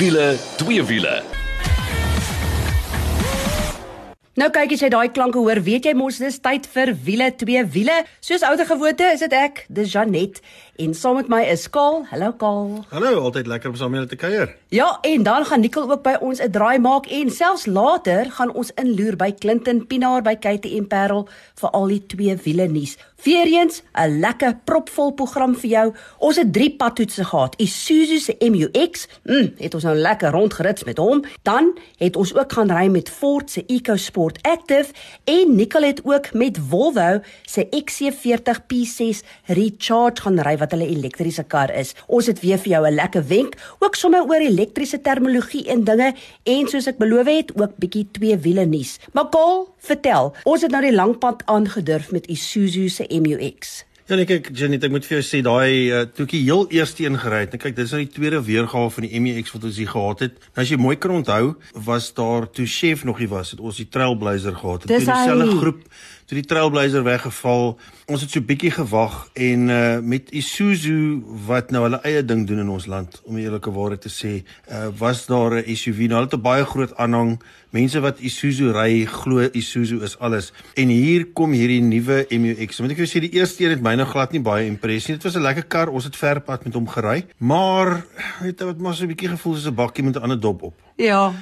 wiele, twee wiele. Nou kyk as jy daai klanke hoor, weet jy mos dis tyd vir wiele twee wiele. Soos ouer gewoonte is dit ek, dis Janet en saam met my is Kaal. Hallo Kaal. Hallo, altyd lekker om saam met julle te kuier. Ja, en dan gaan Nicole ook by ons 'n draai maak en selfs later gaan ons inloer by Clinton Pinaar by en Parel vir al die twee wiele nuus. Weereens 'n lekker propvol program vir jou. Ons het 3 padtoetse gehad. Isuzu se MU-X, mm, het ons nou lekker rondgerits met hom. Dan het ons ook gaan ry met Ford se EcoSport Active en Nicole het ook met Volvo se XC40 P6 Recharge gaan ry wat hulle elektriese kar is. Ons het weer vir jou 'n lekker wenk, ook sommer oor elektriese terminologie en dinge en soos ek beloof het, ook bietjie twee wiele nuus. Maar Kol, vertel, ons het nou die lang pad aangedurf met Isuzu se MU-X. Ja nee kyk Janet, ek moet vir jou sê daai uh, toekie heel eerste een gery het. Kyk, dis nou die tweede weergawe van die MU-X wat ons hier gehad het. Nou as jy mooi kan onthou, was daar toe Chef nog nie was, het ons die Trailblazer gehad. Dis toe dieselfde groep toe die Trailblazer weggeval. Ons het so bietjie gewag en uh met Isuzu wat nou hulle eie ding doen in ons land, om eerlike waarheid te sê, uh was daar 'n SUV. Nou hulle het 'n baie groot aanhang. Mense wat Isuzu ry, glo Isuzu is alles. En hier kom hierdie nuwe MU-X. Moet ek jou sê die eerste een het my nou glad nie baie impressie. Dit was 'n lekker kar. Ons het ver pad met hom gery, maar weet jy wat maar so 'n bietjie gevoel soos 'n bakkie met 'n ander dop op. Ja.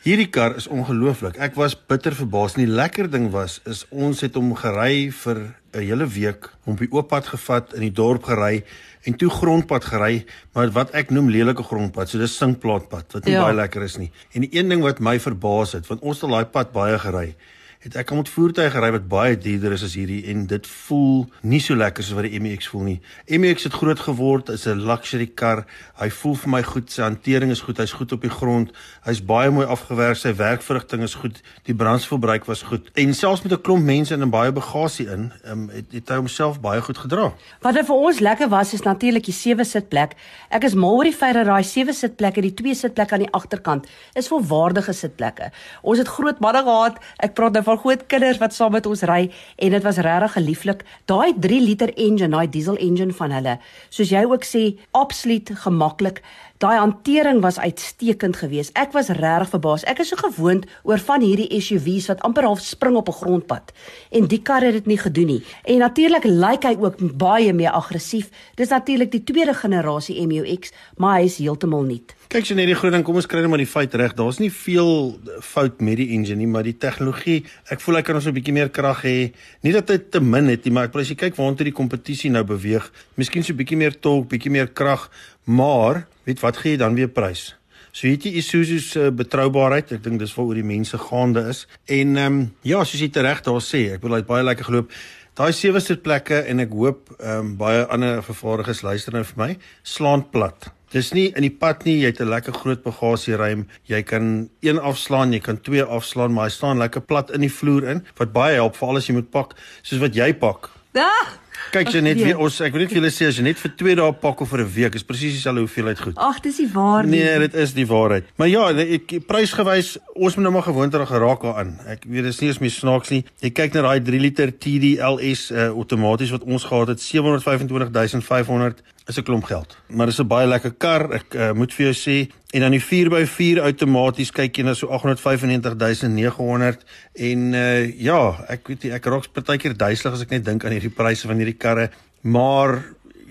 Hierdie kar is ongelooflik. Ek was bitter verbaas. En die lekker ding was is ons het hom gery vir 'n hele week, hom op die oop pad gevat in die dorp gery en toe grondpad gery, maar wat ek noem lelike grondpad. So dis sinkplaatpad wat nie Ja. baie lekker is nie. En die een ding wat my verbaas het, want ons het al daai pad baie gery, het ek al met voertuie gery wat baie duurder is as hierdie en dit voel nie so lekker soos wat die MX voel nie. MX het groot geword, is 'n luxury kar. Hy voel vir my goed, sy hantering is goed, hy's goed op die grond. Hy's baie mooi afgewerk, sy werkverrigting is goed, die brandstofverbruik was goed. En selfs met 'n klomp mense en baie bagasie in, um, het, het hy homself baie goed gedra. Wat er vir ons lekker was is natuurlik die sewe sitplek. Ek is mal oor die feit dat daai sewe sitplekke, die twee sitplekke aan die agterkant, is volwaardige sitplekke. Ons het groot manne gehad. Ek praat nou van groot kinders wat saam met ons ry en dit was regtig gelieflik. Daai 3 liter engine, daai diesel engine van hulle, soos jy ook sê, absoluut gemaklik. Daai hantering was uitstekend geweest. Ek was regtig verbaas. Ek is so gewoond oor van hierdie SUV's wat amper half spring op 'n grondpad. En die kar het dit nie gedoen nie. En natuurlik lyk hy ook baie meer aggressief. Dis natuurlik die tweede generasie MU-X, maar hy is heeltemal nuut. Kyk so net die groot ding, kom ons kry net maar die feit reg. Daar's nie veel fout met die engine nie, maar die tegnologie, ek voel hy kan ons 'n bietjie meer krag hê. Nie dat hy te min het nie, maar ek wil as jy kyk waartoe die kompetisie nou beweeg, miskien so 'n bietjie meer torque, bietjie meer krag, maar weet wat gee jy dan weer prys? So weet jy Isuzu se betroubaarheid, ek dink dis waaroor die mense gaande is. En ehm um, ja, soos jy tereg daar sê, ek bedoel hy het baie lekker geloop. Daai sewe sitplekke en ek hoop ehm um, baie ander vervaardigers luister nou vir my, slaan plat. Dis nie in die pad nie, jy het 'n lekker groot bagasieruim. Jy kan een afslaan, jy kan twee afslaan, maar hy staan lekker plat in die vloer in wat baie help veral as jy moet pak soos wat jy pak. Ag, Kyk jy net weer ons ek wil net vir julle sê as jy net vir 2 dae pak of vir 'n week is presies dieselfde hoeveelheid goed. ag, dis nie waar nie. Nee, dit is die waarheid. Maar ja, ek prysgewys, ons moet nou maar gewoond raak geraak daaraan. Ek weet dis nie eens meer snaaks nie. Jy kyk na daai 3 liter TDLS uh, outomaties wat ons gehad het, 725500 is 'n klomp geld. Maar dis 'n baie lekker kar. Ek uh, moet vir jou sê en dan die 4x4 outomaties kyk jy na so 895900 en uh, ja, ek weet nie, ek raak partykeer duiselig as ek net dink aan hierdie pryse van hierdie karre, maar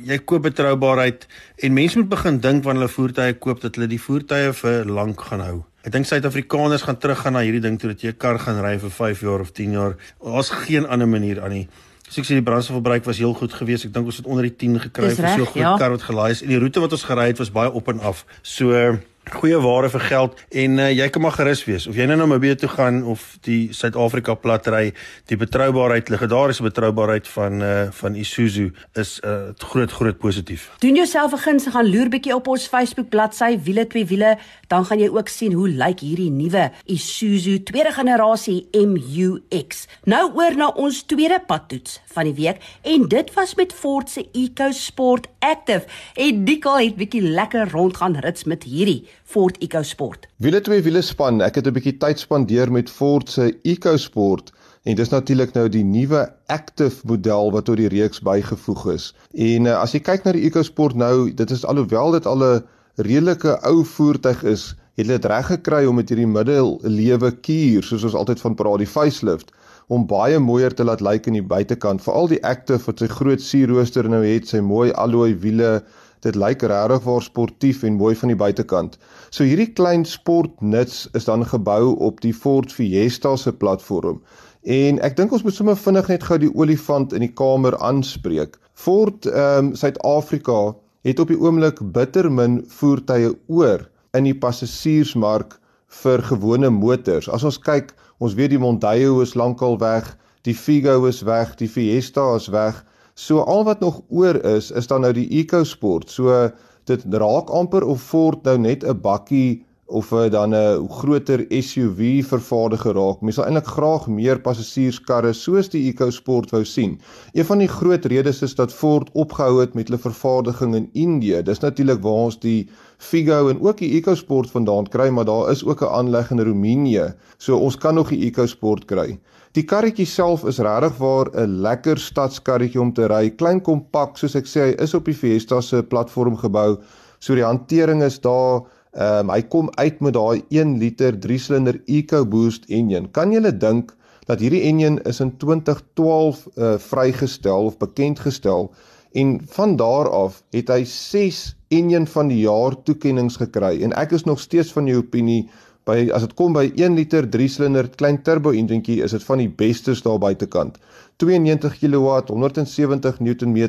jy koop betroubaarheid en mense moet begin dink wanneer hulle voertuie koop dat hulle die voertuie vir lank gaan hou. Ek dink Suid-Afrikaners gaan teruggaan na hierdie ding toe dat jy 'n kar gaan ry vir 5 jaar of 10 jaar. Daar's geen ander manier aan nie. So ek sê die brandstofverbruik was heel goed geweest. Ek dink ons het onder die 10 gekry vir so 'n groot ja. kar wat gelaai is en die roete wat ons gery het was baie op en af. So goeie ware vir geld en uh, jy kan maar gerus wees of jy nou na Namibië toe gaan of die Suid-Afrika plat ry die betroubaarheid legendariese betroubaarheid van uh, van Isuzu is 'n uh, groot groot positief. Doen jouself 'n guns en gaan loer bietjie op ons Facebook bladsy Wiele twee wiele, dan gaan jy ook sien hoe lyk hierdie nuwe Isuzu tweede generasie MU-X. Nou oor na ons tweede padtoets van die week en dit was met Ford se EcoSport Active. En Dikkel het bietjie lekker rond gaan rits met hierdie Ford EcoSport. Wiele twee wiele span. Ek het 'n bietjie tyd spandeer met Ford se EcoSport en dis natuurlik nou die nuwe Active model wat tot die reeks bygevoeg is. En uh, as jy kyk na die EcoSport nou, dit is alhoewel dit al 'n redelike ou voertuig is, het hulle dit reg gekry om met hierdie middellewe kuur, soos ons altyd van praat, die facelift, om baie mooier te laat lyk in die buitekant. Veral die Active wat sy groot sierrooster nou het, sy mooi alloy wiele, dit lyk regtig waar sportief en mooi van die buitekant. So hierdie klein sportnuts is dan gebou op die Ford Fiesta se platform. En ek dink ons moet sommer vinnig net gou die olifant in die kamer aanspreek. Ford ehm um, Suid-Afrika het op die oomblik bitter min voertuie oor in die passasiersmark vir gewone motors. As ons kyk, ons weet die Mondeo is lankal weg, die Figo is weg, die Fiesta is weg. So al wat nog oor is, is dan nou die EcoSport. So dit raak amper of Ford nou net 'n bakkie of uh, dan 'n groter SUV vervaardiger raak. Mens sal eintlik graag meer passasierskarre soos die EcoSport wou sien. Een van die groot redes is dat Ford opgehou het met hulle vervaardiging in Indië. Dis natuurlik waar ons die Figo en ook die EcoSport vandaan kry, maar daar is ook 'n aanleg in Roemenië. So ons kan nog die EcoSport kry. Die karretjie self is regtig waar 'n lekker stadskarretjie om te ry. Klein kompak, soos ek sê, hy is op die Fiesta se platform gebou. So die hantering is daar Ehm um, hy kom uit met daai 1 liter 3-silinder EcoBoost enjin. Kan jy dink dat hierdie enjin is in 2012 uh, vrygestel of bekend gestel en van daar af het hy 6 enjin van die jaar toekenninge gekry en ek is nog steeds van die opinie by as dit kom by 1 liter 3-silinder klein turbo enjintjie is dit van die bestes daar buitekant. 92 kW, 170 Nm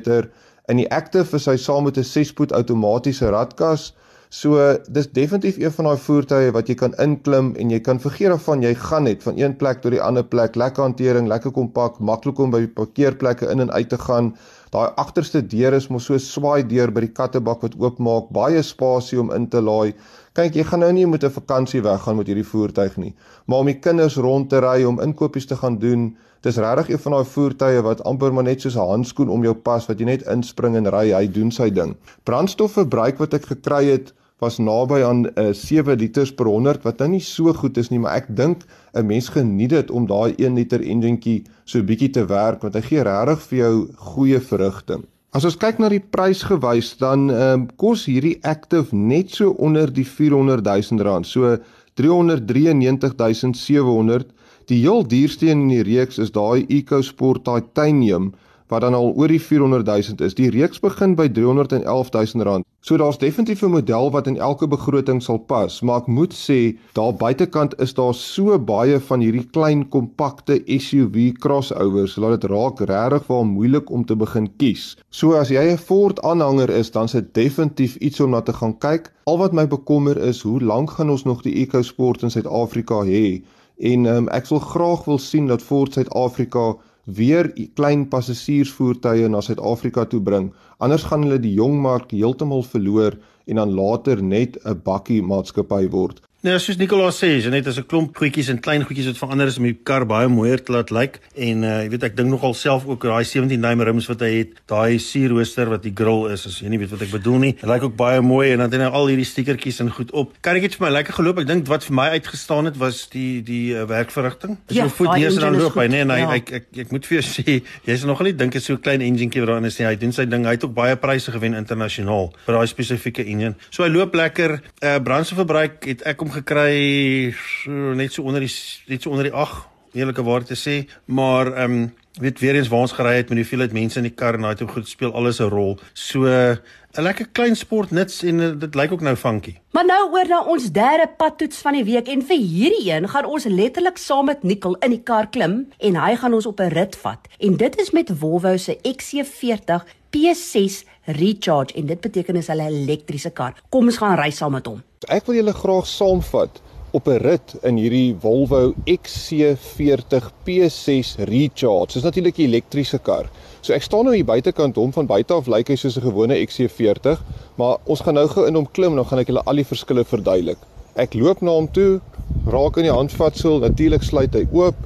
in die Active is hy saam met 'n 6-spoed outomatiese radkas So dis definitief een van daai voertuie wat jy kan inklim en jy kan vergeet daarvan jy gaan net van een plek tot die ander plek, lekker hantering, lekker kompak, maklik om by parkeerplekke in en uit te gaan. Daai agterste deur is mos so swaai deur by die kattebak wat oopmaak, baie spasie om in te laai. Kyk, jy gaan nou nie met 'n vakansie weggaan met hierdie voertuig nie, maar om die kinders rond te ry om inkopies te gaan doen, dis regtig een van daai voertuie wat amper maar net soos 'n handskoen om jou pas wat jy net inspring en ry, hy doen sy ding. Brandstofverbruik wat ek gekry het was naby aan uh, eh, 7 liters per 100 wat nou nie so goed is nie, maar ek dink 'n mens geniet dit om daai 1 liter enjintjie so bietjie te werk want hy gee regtig vir jou goeie verrigting. As ons kyk na die prys gewys, dan um, kos hierdie Active net so onder die 400 000 rand, so 393 700. Die heel duurste een in die reeks is daai EcoSport Titanium wat dan al oor die 400 000 is. Die reeks begin by 311 000 rand. So daar's definitief 'n model wat in elke begroting sal pas, maar ek moet sê daar buitekant is daar so baie van hierdie klein kompakte SUV crossovers dat dit raak regtig waar moeilik om te begin kies. So as jy 'n Ford aanhanger is, dan is dit definitief iets om na te gaan kyk. Al wat my bekommer is, hoe lank gaan ons nog die EcoSport in Suid-Afrika hê? En um, ek sal graag wil sien dat Ford Suid-Afrika weer klein passasiersvoertuie na Suid-Afrika toe bring. Anders gaan hulle die jong mark heeltemal verloor en dan later net 'n bakkie maatskappy word. Nee, soos Nicolaas sê, jy net as 'n klomp goedjies en klein goedjies wat verander is om die kar baie mooier te laat lyk en uh, jy weet ek dink nogal self ook daai 17 duim rims wat hy het, daai sierrooster wat die grill is, as jy nie weet wat ek bedoel nie. Dit lyk ook baie mooi en dan het hy nou al hierdie stikertjies en goed op. Kan ek net vir my lekker geloop? Ek dink wat vir my uitgestaan het was die die uh, werkverrigting. As ja, voet neer en dan loop hy, nee, nee, ja. ek, ek ek moet vir jou sê, jy's nogal nie dink is so 'n klein enjinkie wat daarin is nie. Hy doen sy ding. Hy het ook baie pryse gewen internasionaal vir daai spesifieke enjin. So hy loop lekker. Uh, brandstofverbruik het ek gekry so net so onder die net so onder die 8 eerlike waar te sê, maar ehm um, weet weer eens waar ons gery het met hoeveel het mense in die kar en daai toe goed speel alles 'n rol. So 'n lekker klein sport nits en uh, dit lyk ook nou funky. Maar nou oor na ons derde padtoets van die week en vir hierdie een gaan ons letterlik saam met Nicole in die kar klim en hy gaan ons op 'n rit vat. En dit is met Volvo se XC40 P6 Recharge en dit beteken is hulle elektriese kar. Kom ons gaan ry saam met hom. Ek wil julle graag saamvat op 'n rit in hierdie Volvo XC40 P6 Recharge. Dis natuurlik 'n elektriese kar. So ek staan nou hier buitekant hom van buite af lyk hy soos 'n gewone XC40, maar ons gaan nou gou in hom klim en dan gaan ek julle al die verskille verduidelik. Ek loop na hom toe, raak in die handvatsel, natuurlik sluit hy oop,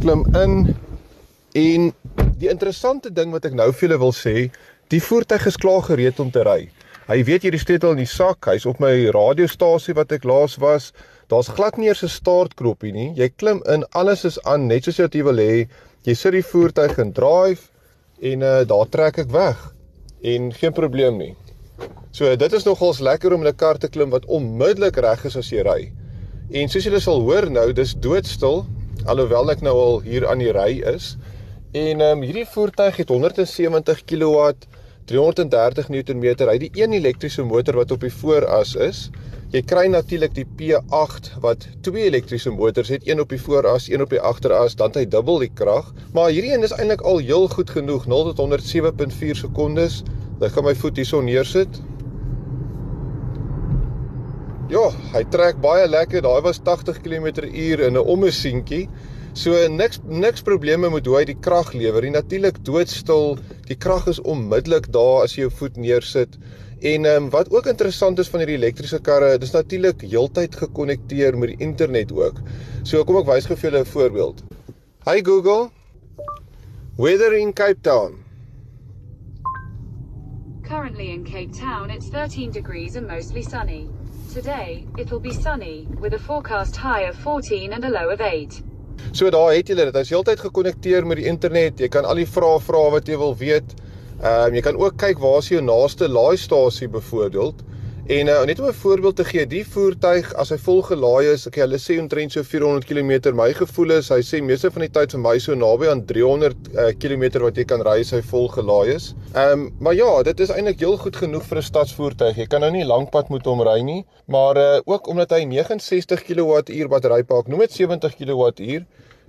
klim in en die interessante ding wat ek nou vir julle wil sê, die voertuig is klaar gereed om te ry. Hy weet hierdie sleutel in die sak, hy's op my radiostasie wat ek laas was. Daar's glad nie eers 'n startknopie nie. Jy klim in, alles is aan net soos jy wil hê. Jy sit die voertuig in drive en uh daar trek ek weg. En geen probleem nie. So dit is nogals lekker om in 'n kar te klim wat onmiddellik reg is as jy ry. En soos julle sal hoor nou, dis doodstil alhoewel ek nou al hier aan die ry is. En ehm um, hierdie voertuig het 170 kW, 330 Nm. Hy het die een elektriese motor wat op die vooras is. Jy kry natuurlik die P8 wat twee elektriese motors het, een op die vooras, een op die agteras, dan het hy dubbel die krag. Maar hierdie een is eintlik al heel goed genoeg, 0 tot 107.4 sekondes. Ek gaan my voet hierso neersit. Ja, hy trek baie lekker. Daai was 80 km/h in 'n ommesientjie. So niks niks probleme met hoe hy die krag lewer. Die natuurlik doodstil. Die krag is onmiddellik daar as jy jou voet neersit. En ehm um, wat ook interessant is van hierdie elektriese karre, dis natuurlik heeltyd gekonnekteer met die internet ook. So kom ek wys gou vir julle 'n voorbeeld. Hi Google. Weather in Cape Town. Currently in Cape Town, it's 13 degrees and mostly sunny. Today, it'll be sunny, with a forecast high of 14 and a low of 8. So daar het julle dit. Hy's heeltyd gekonnekteer met die internet. Jy kan al die vrae vra wat jy wil weet. Ehm um, jy kan ook kyk waar is jou naaste laaistasie byvoorbeeld. En uh, net om 'n voorbeeld te gee, die voertuig as hy vol gelaai is, okay, hulle sê omtrent so 400 km. My gevoel is hy sê meeste van die tyd vir my so naby aan 300 uh, km wat jy kan ry as hy vol gelaai is. Ehm um, maar ja, dit is eintlik heel goed genoeg vir 'n stadsvoertuig. Jy kan nou nie lank pad moet hom ry nie, maar uh, ook omdat hy 69 kWh batterypak, noem dit 70 kWh.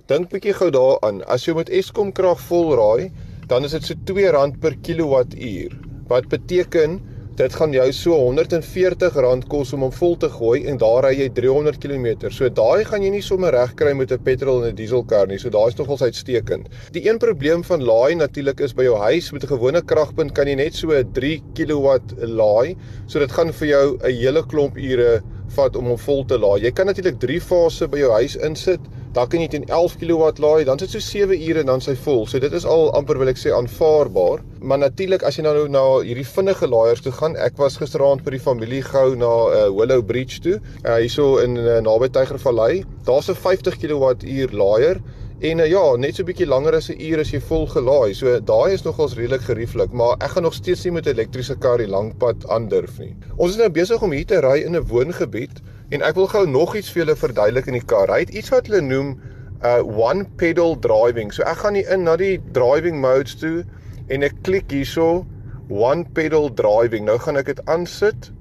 Dink bietjie gou daaraan. As jy met Eskom krag vol raai, dan is dit so R2 per kilowattuur. Wat beteken dit gaan jou so R140 kos om hom vol te gooi en daar ry jy 300 km. So daai gaan jy nie sommer reg kry met 'n petrol en 'n dieselkar nie. So daai is nogals uitstekend. Die een probleem van laai natuurlik is by jou huis met 'n gewone kragpunt kan jy net so 'n 3 kW laai. So dit gaan vir jou 'n hele klomp ure vat om hom vol te laai. Jy kan natuurlik 3 fases by jou huis insit dan kan jy teen 11 kW laai, dan sit so 7 ure en dan sy vol. So dit is al amper wil ek sê aanvaarbaar. Maar natuurlik as jy nou na hierdie vinnige laaiers toe gaan, ek was gisteraand by die familie gou na uh, Willow Bridge toe, uh, hierso in uh, naby Tygervallei. Daar's 'n 50 kWh laaier En uh, ja, net so 'n bietjie langer as 'n uur as jy vol gelaai. So daai is nogals redelik gerieflik, maar ek gaan nog steeds nie met 'n elektriese kar die lang pad aandurf nie. Ons is nou besig om hier te ry in 'n woongebied En ek wil gou nog iets vir julle verduidelik in die kar. Hy het iets wat hulle noem uh one pedal driving. So ek gaan hier in na die driving modes toe en ek klik hierso one pedal driving. Nou gaan ek dit aansit.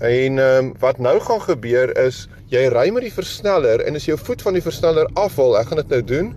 En ehm um, wat nou gaan gebeur is jy ry met die versneller en as jou voet van die versneller afval, ek gaan dit nou doen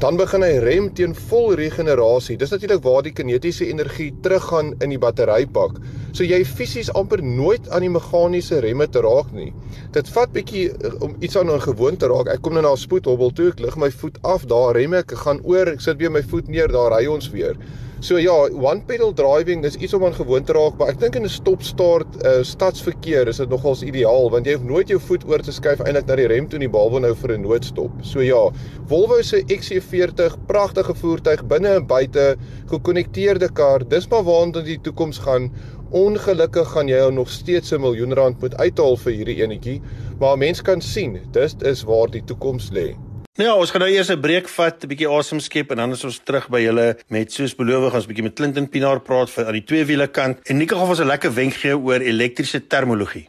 dan begin hy rem teen vol regenerasie. Dis natuurlik waar die kinetiese energie teruggaan in die batterypak. So jy fisies amper nooit aan die meganiese remme te raak nie. Dit vat bietjie eh, om iets aan 'n gewoonte raak. Ek kom nou na 'n spoedhobbel toe, ek lig my voet af, daar rem ek, ek gaan oor, ek sit weer my voet neer, daar ry ons weer. So ja, one pedal driving is iets om aan gewoon te raak, maar ek dink in 'n stop-start uh, stadsverkeer is dit nogals ideaal want jy hoef nooit jou voet oor te skuif eintlik na die rem toe nie behalwe nou vir 'n noodstop. So ja, Volvo se XC40, pragtige voertuig binne en buite, gekonnekteerde kar. Dis maar waarna die toekoms gaan. Ongelukkig gaan jy nog steeds 'n miljoen rand moet uithaal vir hierdie enetjie, maar mense kan sien, dis is waar die toekoms lê. Nou ja, ons gaan nou eers 'n breek vat, 'n bietjie asem skep en dan is ons terug by julle met soos beloof ons 'n bietjie met Clinton Pinaar praat vir aan die twee wiele kant en Nico gaan ons 'n lekker wenk gee oor elektriese termologie.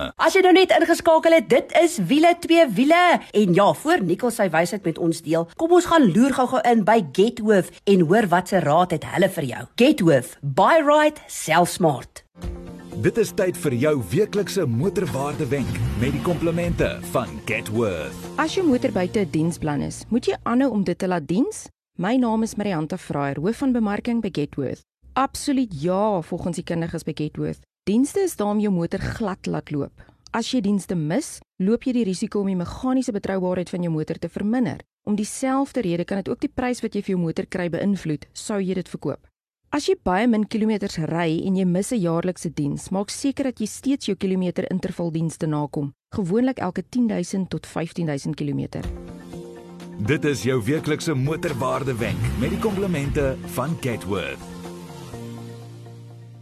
As jy nou net ingeskakel het, dit is wiele twee wiele. En ja, voor Nikkel sy wysheid met ons deel, kom ons gaan loer gou-gou in by Gethoof en hoor wat se raad het hulle vir jou. Gethoof, buy right, sell smart. Dit is tyd vir jou weeklikse motorwaarde wenk met die komplimente van Getworth. As jou motor buite 'n diensplan is, moet jy aanhou om dit te laat diens? My naam is Marianta Fraier, hoof van bemarking by Getworth. Absoluut ja, volgens die kundiges by Getworth. Dienste is daar om jou motor glad laat loop. As jy dienste mis, loop jy die risiko om die meganiese betroubaarheid van jou motor te verminder. Om dieselfde rede kan dit ook die prys wat jy vir jou motor kry beïnvloed, sou jy dit verkoop. As jy baie min kilometers ry en jy mis 'n jaarlikse diens, maak seker dat jy steeds jou kilometer intervaldienste nakom, gewoonlik elke 10000 tot 15000 km. Dit is jou weeklikse motorwaarde wenk met die komplimente van Getworth.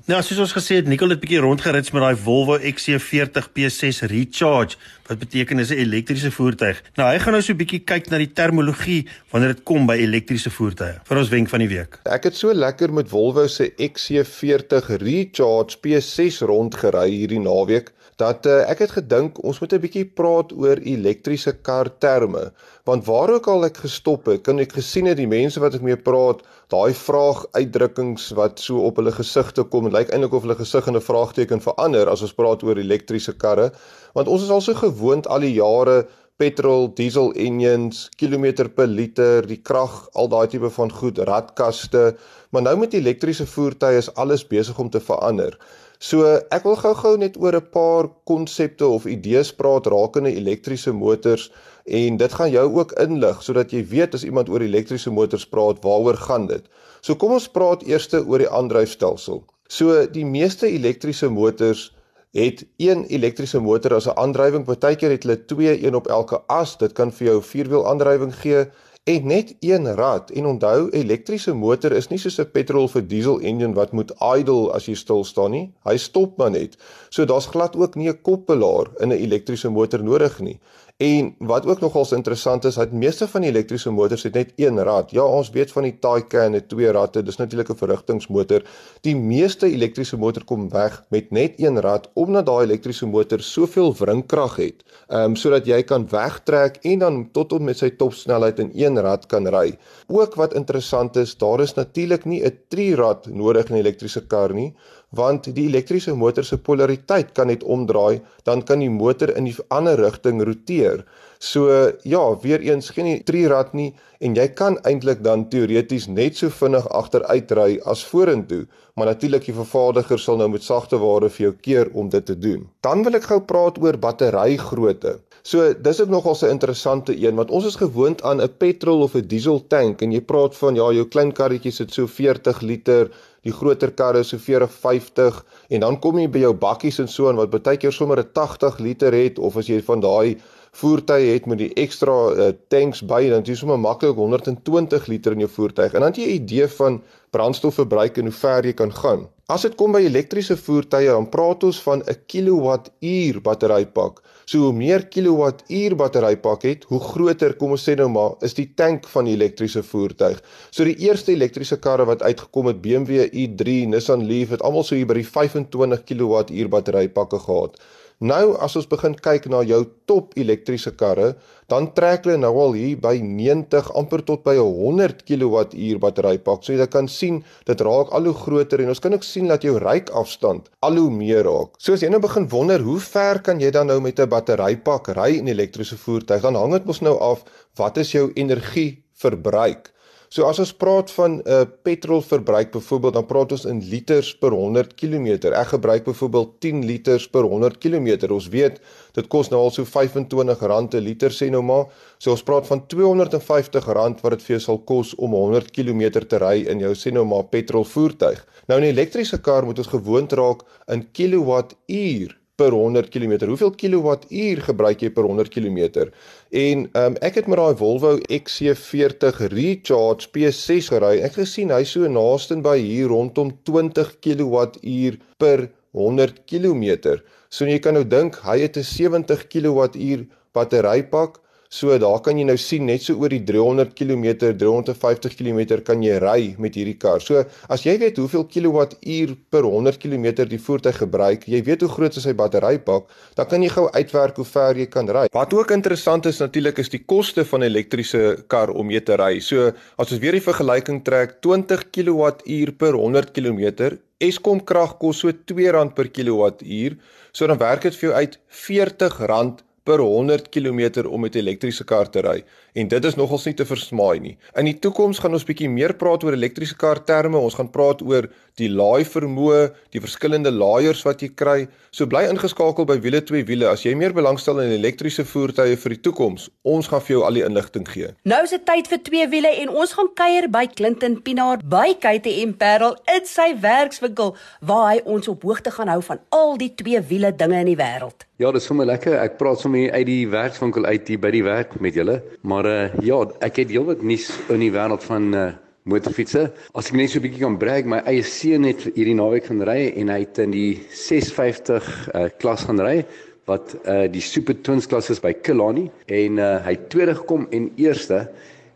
Nou, soos ons gesê het, Nicole het bietjie rondgerits met daai Volvo XC40 P6 Recharge, wat beteken is 'n elektriese voertuig. Nou, hy gaan nou so bietjie kyk na die terminologie wanneer dit kom by elektriese voertuie. Vir ons wenk van die week. Ek het so lekker met Volvo se XC40 Recharge P6 rondgery hierdie naweek dat uh, ek het gedink ons moet 'n bietjie praat oor elektriese kar terme want waar ook al ek gestop het kan ek gesien het die mense wat ek mee praat daai vraag uitdrukkings wat so op hulle gesigte kom en lyk eintlik of hulle gesig in 'n vraagteken verander as ons praat oor elektriese karre. Want ons is al so gewoond al die jare petrol, diesel engines, kilometer per liter, die krag, al daai tipe van goed, radkaste, maar nou met elektriese voertuie is alles besig om te verander. So ek wil gou-gou net oor 'n paar konsepte of idees praat rakende elektriese motors en dit gaan jou ook inlig sodat jy weet as iemand oor elektriese motors praat, waaroor gaan dit. So kom ons praat eers oor die aandryfstelsel. So die meeste elektriese motors het een elektriese motor as 'n aandrywing. Partykeer het hulle twee, een op elke as. Dit kan vir jou vierwiel aandrywing gee en net een rad. En onthou, elektriese motor is nie soos 'n petrol vir diesel engine wat moet idle as jy stil staan nie. Hy stop maar net. So daar's glad ook nie 'n koppelaar in 'n elektriese motor nodig nie. En wat ook nogals interessant is, dat meeste van die elektriese motors het net een rad. Ja, ons weet van die Taycan het twee radde. Dis natuurlik 'n verrigtingmotor. Die meeste elektriese motor kom weg met net een rad omdat daai elektriese motor soveel wringkrag het. Ehm um, sodat jy kan wegtrek en dan tot op met sy topsnelheid in een rad kan ry. Ook wat interessant is, daar is natuurlik nie 'n trirad nodig in 'n elektriese kar nie want die elektriese motor se polariteit kan net omdraai, dan kan die motor in die ander rigting roteer. So ja, weer eens geen trirad nie en jy kan eintlik dan teoreties net so vinnig agteruitry as vorentoe, maar natuurlik die vervaardiger sal nou met sagte ware vir jou keer om dit te doen. Dan wil ek gou praat oor batterygrootte. So dis ook nogal 'n interessante een want ons is gewoond aan 'n petrol of 'n diesel tank en jy praat van ja, jou klein karretjies het so 40 liter, die groter karre so 40 50 en dan kom jy by jou bakkies en so en wat baie keer sommer 'n 80 liter het of as jy van daai voertuie het met die ekstra uh, tanks by dan jy sommer maklik 120 liter in jou voertuig en dan jy 'n idee van brandstofverbruik en hoe ver jy kan gaan. As dit kom by elektriese voertuie dan praat ons van 'n kilowattuur batterypak. So hoe meer kilowattuur batterypak het, hoe groter kom ons sê nou maar is die tank van die elektriese voertuig. So die eerste elektriese karre wat uitgekom het BMW i3, Nissan Leaf het almal so hier by die 25 kilowattuur batterypakke gehad. Nou as ons begin kyk na jou top elektriese karre, dan trek hulle nou al hier by 90 amper tot by 100 kWh batterypak. So jy kan sien dit raak al hoe groter en ons kan ook sien dat jou ryk-afstand al hoe meer raak. So as jy nou begin wonder hoe ver kan jy dan nou met 'n batterypak ry in 'n elektriese voertuig, dan hang dit mos nou af wat is jou energieverbruik. So as ons praat van 'n uh, petrolverbruik byvoorbeeld, dan praat ons in liters per 100 km. Ek gebruik byvoorbeeld 10 liters per 100 km. Ons weet dit kos nou al so R25 'n liter sê nou maar. So ons praat van R250 wat dit vir jou sal kos om 100 km te ry in jou sê nou maar petrolvoertuig. Nou 'n elektriese kar moet ons gewoond raak in kilowattuur per 100 km. Hoeveel kilowattuur gebruik jy per 100 km? En um, ek het met daai Volvo XC40 Recharge P6 gery. Ek gesien hy so naaste by hier rondom 20 kWh per 100 km. So jy kan nou dink hy het 'n 70 kWh batterypak So daar kan jy nou sien net so oor die 300 km, 350 km kan jy ry met hierdie kar. So as jy weet hoeveel kilowattuur per 100 km die voertuig gebruik, jy weet hoe groot is sy batterypak, dan kan jy gou uitwerk hoe ver jy kan ry. Wat ook interessant is natuurlik is die koste van 'n elektriese kar om mee te ry. So as ons weer die vergelyking trek, 20 kWh per 100 km Eskom krag kos so R2 per kilowattuur. So dan werk dit vir jou uit R40 per 100 km om met 'n elektriese kar te ry en dit is nogals nie te versmaai nie. In die toekoms gaan ons bietjie meer praat oor elektriese kar terme. Ons gaan praat oor die laai vermoë, die verskillende laaiers wat jy kry. So bly ingeskakel by wiele twee wiele as jy meer belangstel in elektriese voertuie vir die toekoms. Ons gaan vir jou al die inligting gee. Nou is dit tyd vir twee wiele en ons gaan kuier by Clinton Pinaar by KTM Parel in sy werkswinkel waar hy ons op hoogte gaan hou van al die twee wiele dinge in die wêreld. Ja, dis sommer lekker. Ek praat sommer hier uit die werkswinkel uit hier by die werk met julle. Maar uh ja, ek het heelwat nuus in die wêreld van uh motorfietsse. As ek net so 'n bietjie kan brag, my eie seun het hierdie naweek gaan ry en hy het in die 650 uh klas gaan ry wat uh die Super Twins klas is by Killarney en uh hy het tweede gekom en eerste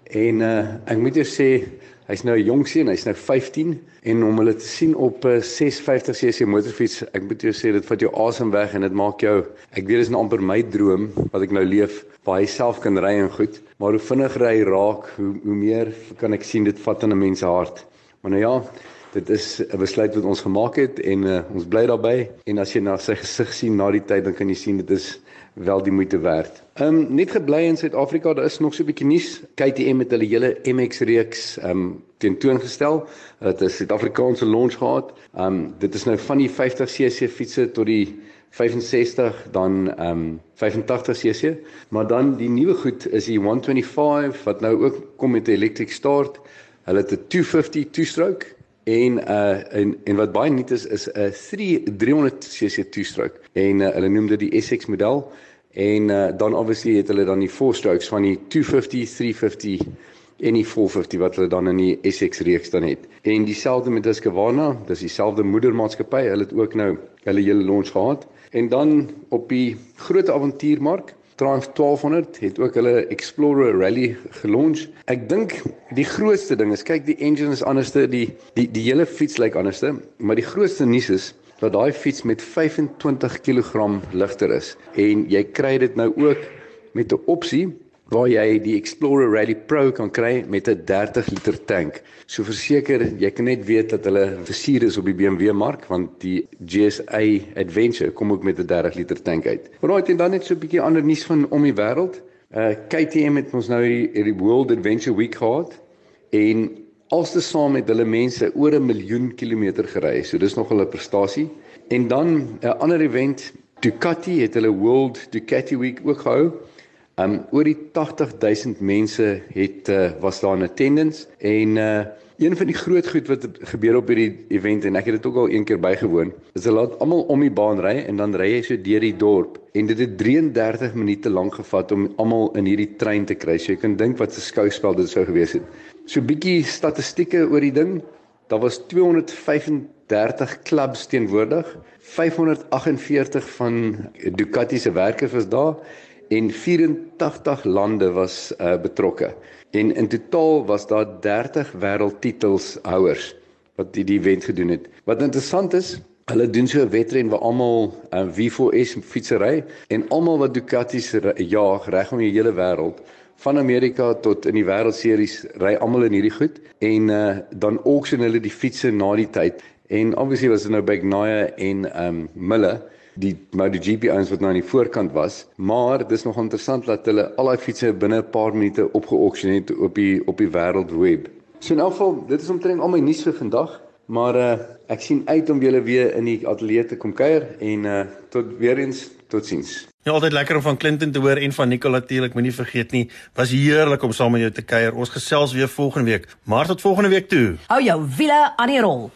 en uh ek moet jou sê hy's nou 'n jong seun, hy's nou 15 en om hulle te sien op 'n 650 cc motorfiets, ek moet jou sê dit vat jou asem weg en dit maak jou ek weet dis nou amper my droom wat ek nou leef waar hy self kan ry en goed, maar hoe vinniger hy raak, hoe hoe meer kan ek sien dit vat in 'n mens se hart. Maar nou ja, dit is 'n besluit wat ons gemaak het en uh, ons bly daarbey en as jy na sy gesig sien na die tyd dan kan jy sien dit is wel die moeite werd. Ehm um, net gebly in Suid-Afrika, daar is nog so 'n bietjie nuus. KTM het hulle hele MX reeks ehm um, tentoongestel. Hulle het 'n Suid-Afrikaanse launch gehad. Ehm um, dit is nou van die 50cc fietses tot die 65 dan ehm um, 85cc, maar dan die nuwe goed is die 125 wat nou ook kom met 'n electric start. Hulle het 'n 250 two-stroke en uh en en wat baie nuut is is 'n 300cc two-stroke en uh, hulle noem dit die SX model en uh, dan obviously het hulle dan die four-strokes van die 250, 350 en die 450 wat hulle dan in die SX reeks dan het. En dieselfde met Husqvarna, dis dieselfde moedermaatskappy, hulle het ook nou hulle hele launch gehad. En dan op die groot avontuurmark Triumph 1200 het ook hulle Explorer Rally gelaunch. Ek dink die grootste ding is kyk die engine is anderste, die die die hele fiets lyk anderste, maar die grootste nuus is dat daai fiets met 25 kg ligter is en jy kry dit nou ook met 'n opsie waar jy die Explorer Rally Pro kan kry met 'n 30 liter tank. So verseker, jy kan net weet dat hulle versier is op die BMW mark want die GSA Adventure kom ook met 'n 30 liter tank uit. Alraai, en dan net so 'n bietjie ander nuus van om die wêreld. Uh KTM het ons nou die, die World Adventure Week gehad en alste saam met hulle mense oor 'n miljoen kilometer gery. So dis nog 'n prestasie. En dan 'n uh, ander event, Ducati het hulle World Ducati Week ook gehou. Um oor die 80000 mense het uh, was daar in attendance en uh een van die groot goed wat gebeur op hierdie event en ek het dit ook al een keer bygewoon, is hulle laat almal om die baan ry en dan ry jy so deur die dorp en dit het 33 minute lank gevat om almal in hierdie trein te kry. So jy kan dink wat 'n skouspel dit sou gewees het. So bietjie statistieke oor die ding. Daar was 235 klubs teenwoordig. 548 van Ducati se werkers was daar en 84 lande was uh, betrokke. En in totaal was daar 30 wêreldtitels houers wat die, die event gedoen het. Wat interessant is, hulle doen so 'n wedren waar almal uh, V4S fietsery en almal wat Ducatis jaag reg om die hele wêreld van Amerika tot in die wêreldseries ry almal in hierdie goed en uh, dan auction hulle die fietsse na die tyd. En obviously was dit nou Bagnaia en um Miller die MotoGP ouens wat nou aan die voorkant was, maar dis nog interessant dat hulle al daai fietsse binne 'n paar minute opgeauction het op die op die wêreldweb. So in elk geval, dit is omtrent al my nuus vir vandag, maar uh, ek sien uit om julle weer in die ateljee te kom kuier en uh, tot weer eens totsiens. Ja, altyd lekker om van Clinton te hoor en van Nicole natuurlik, moenie vergeet nie. Was heerlik om saam met jou te kuier. Ons gesels weer volgende week. Maar tot volgende week toe. Hou jou wiele aan die rol.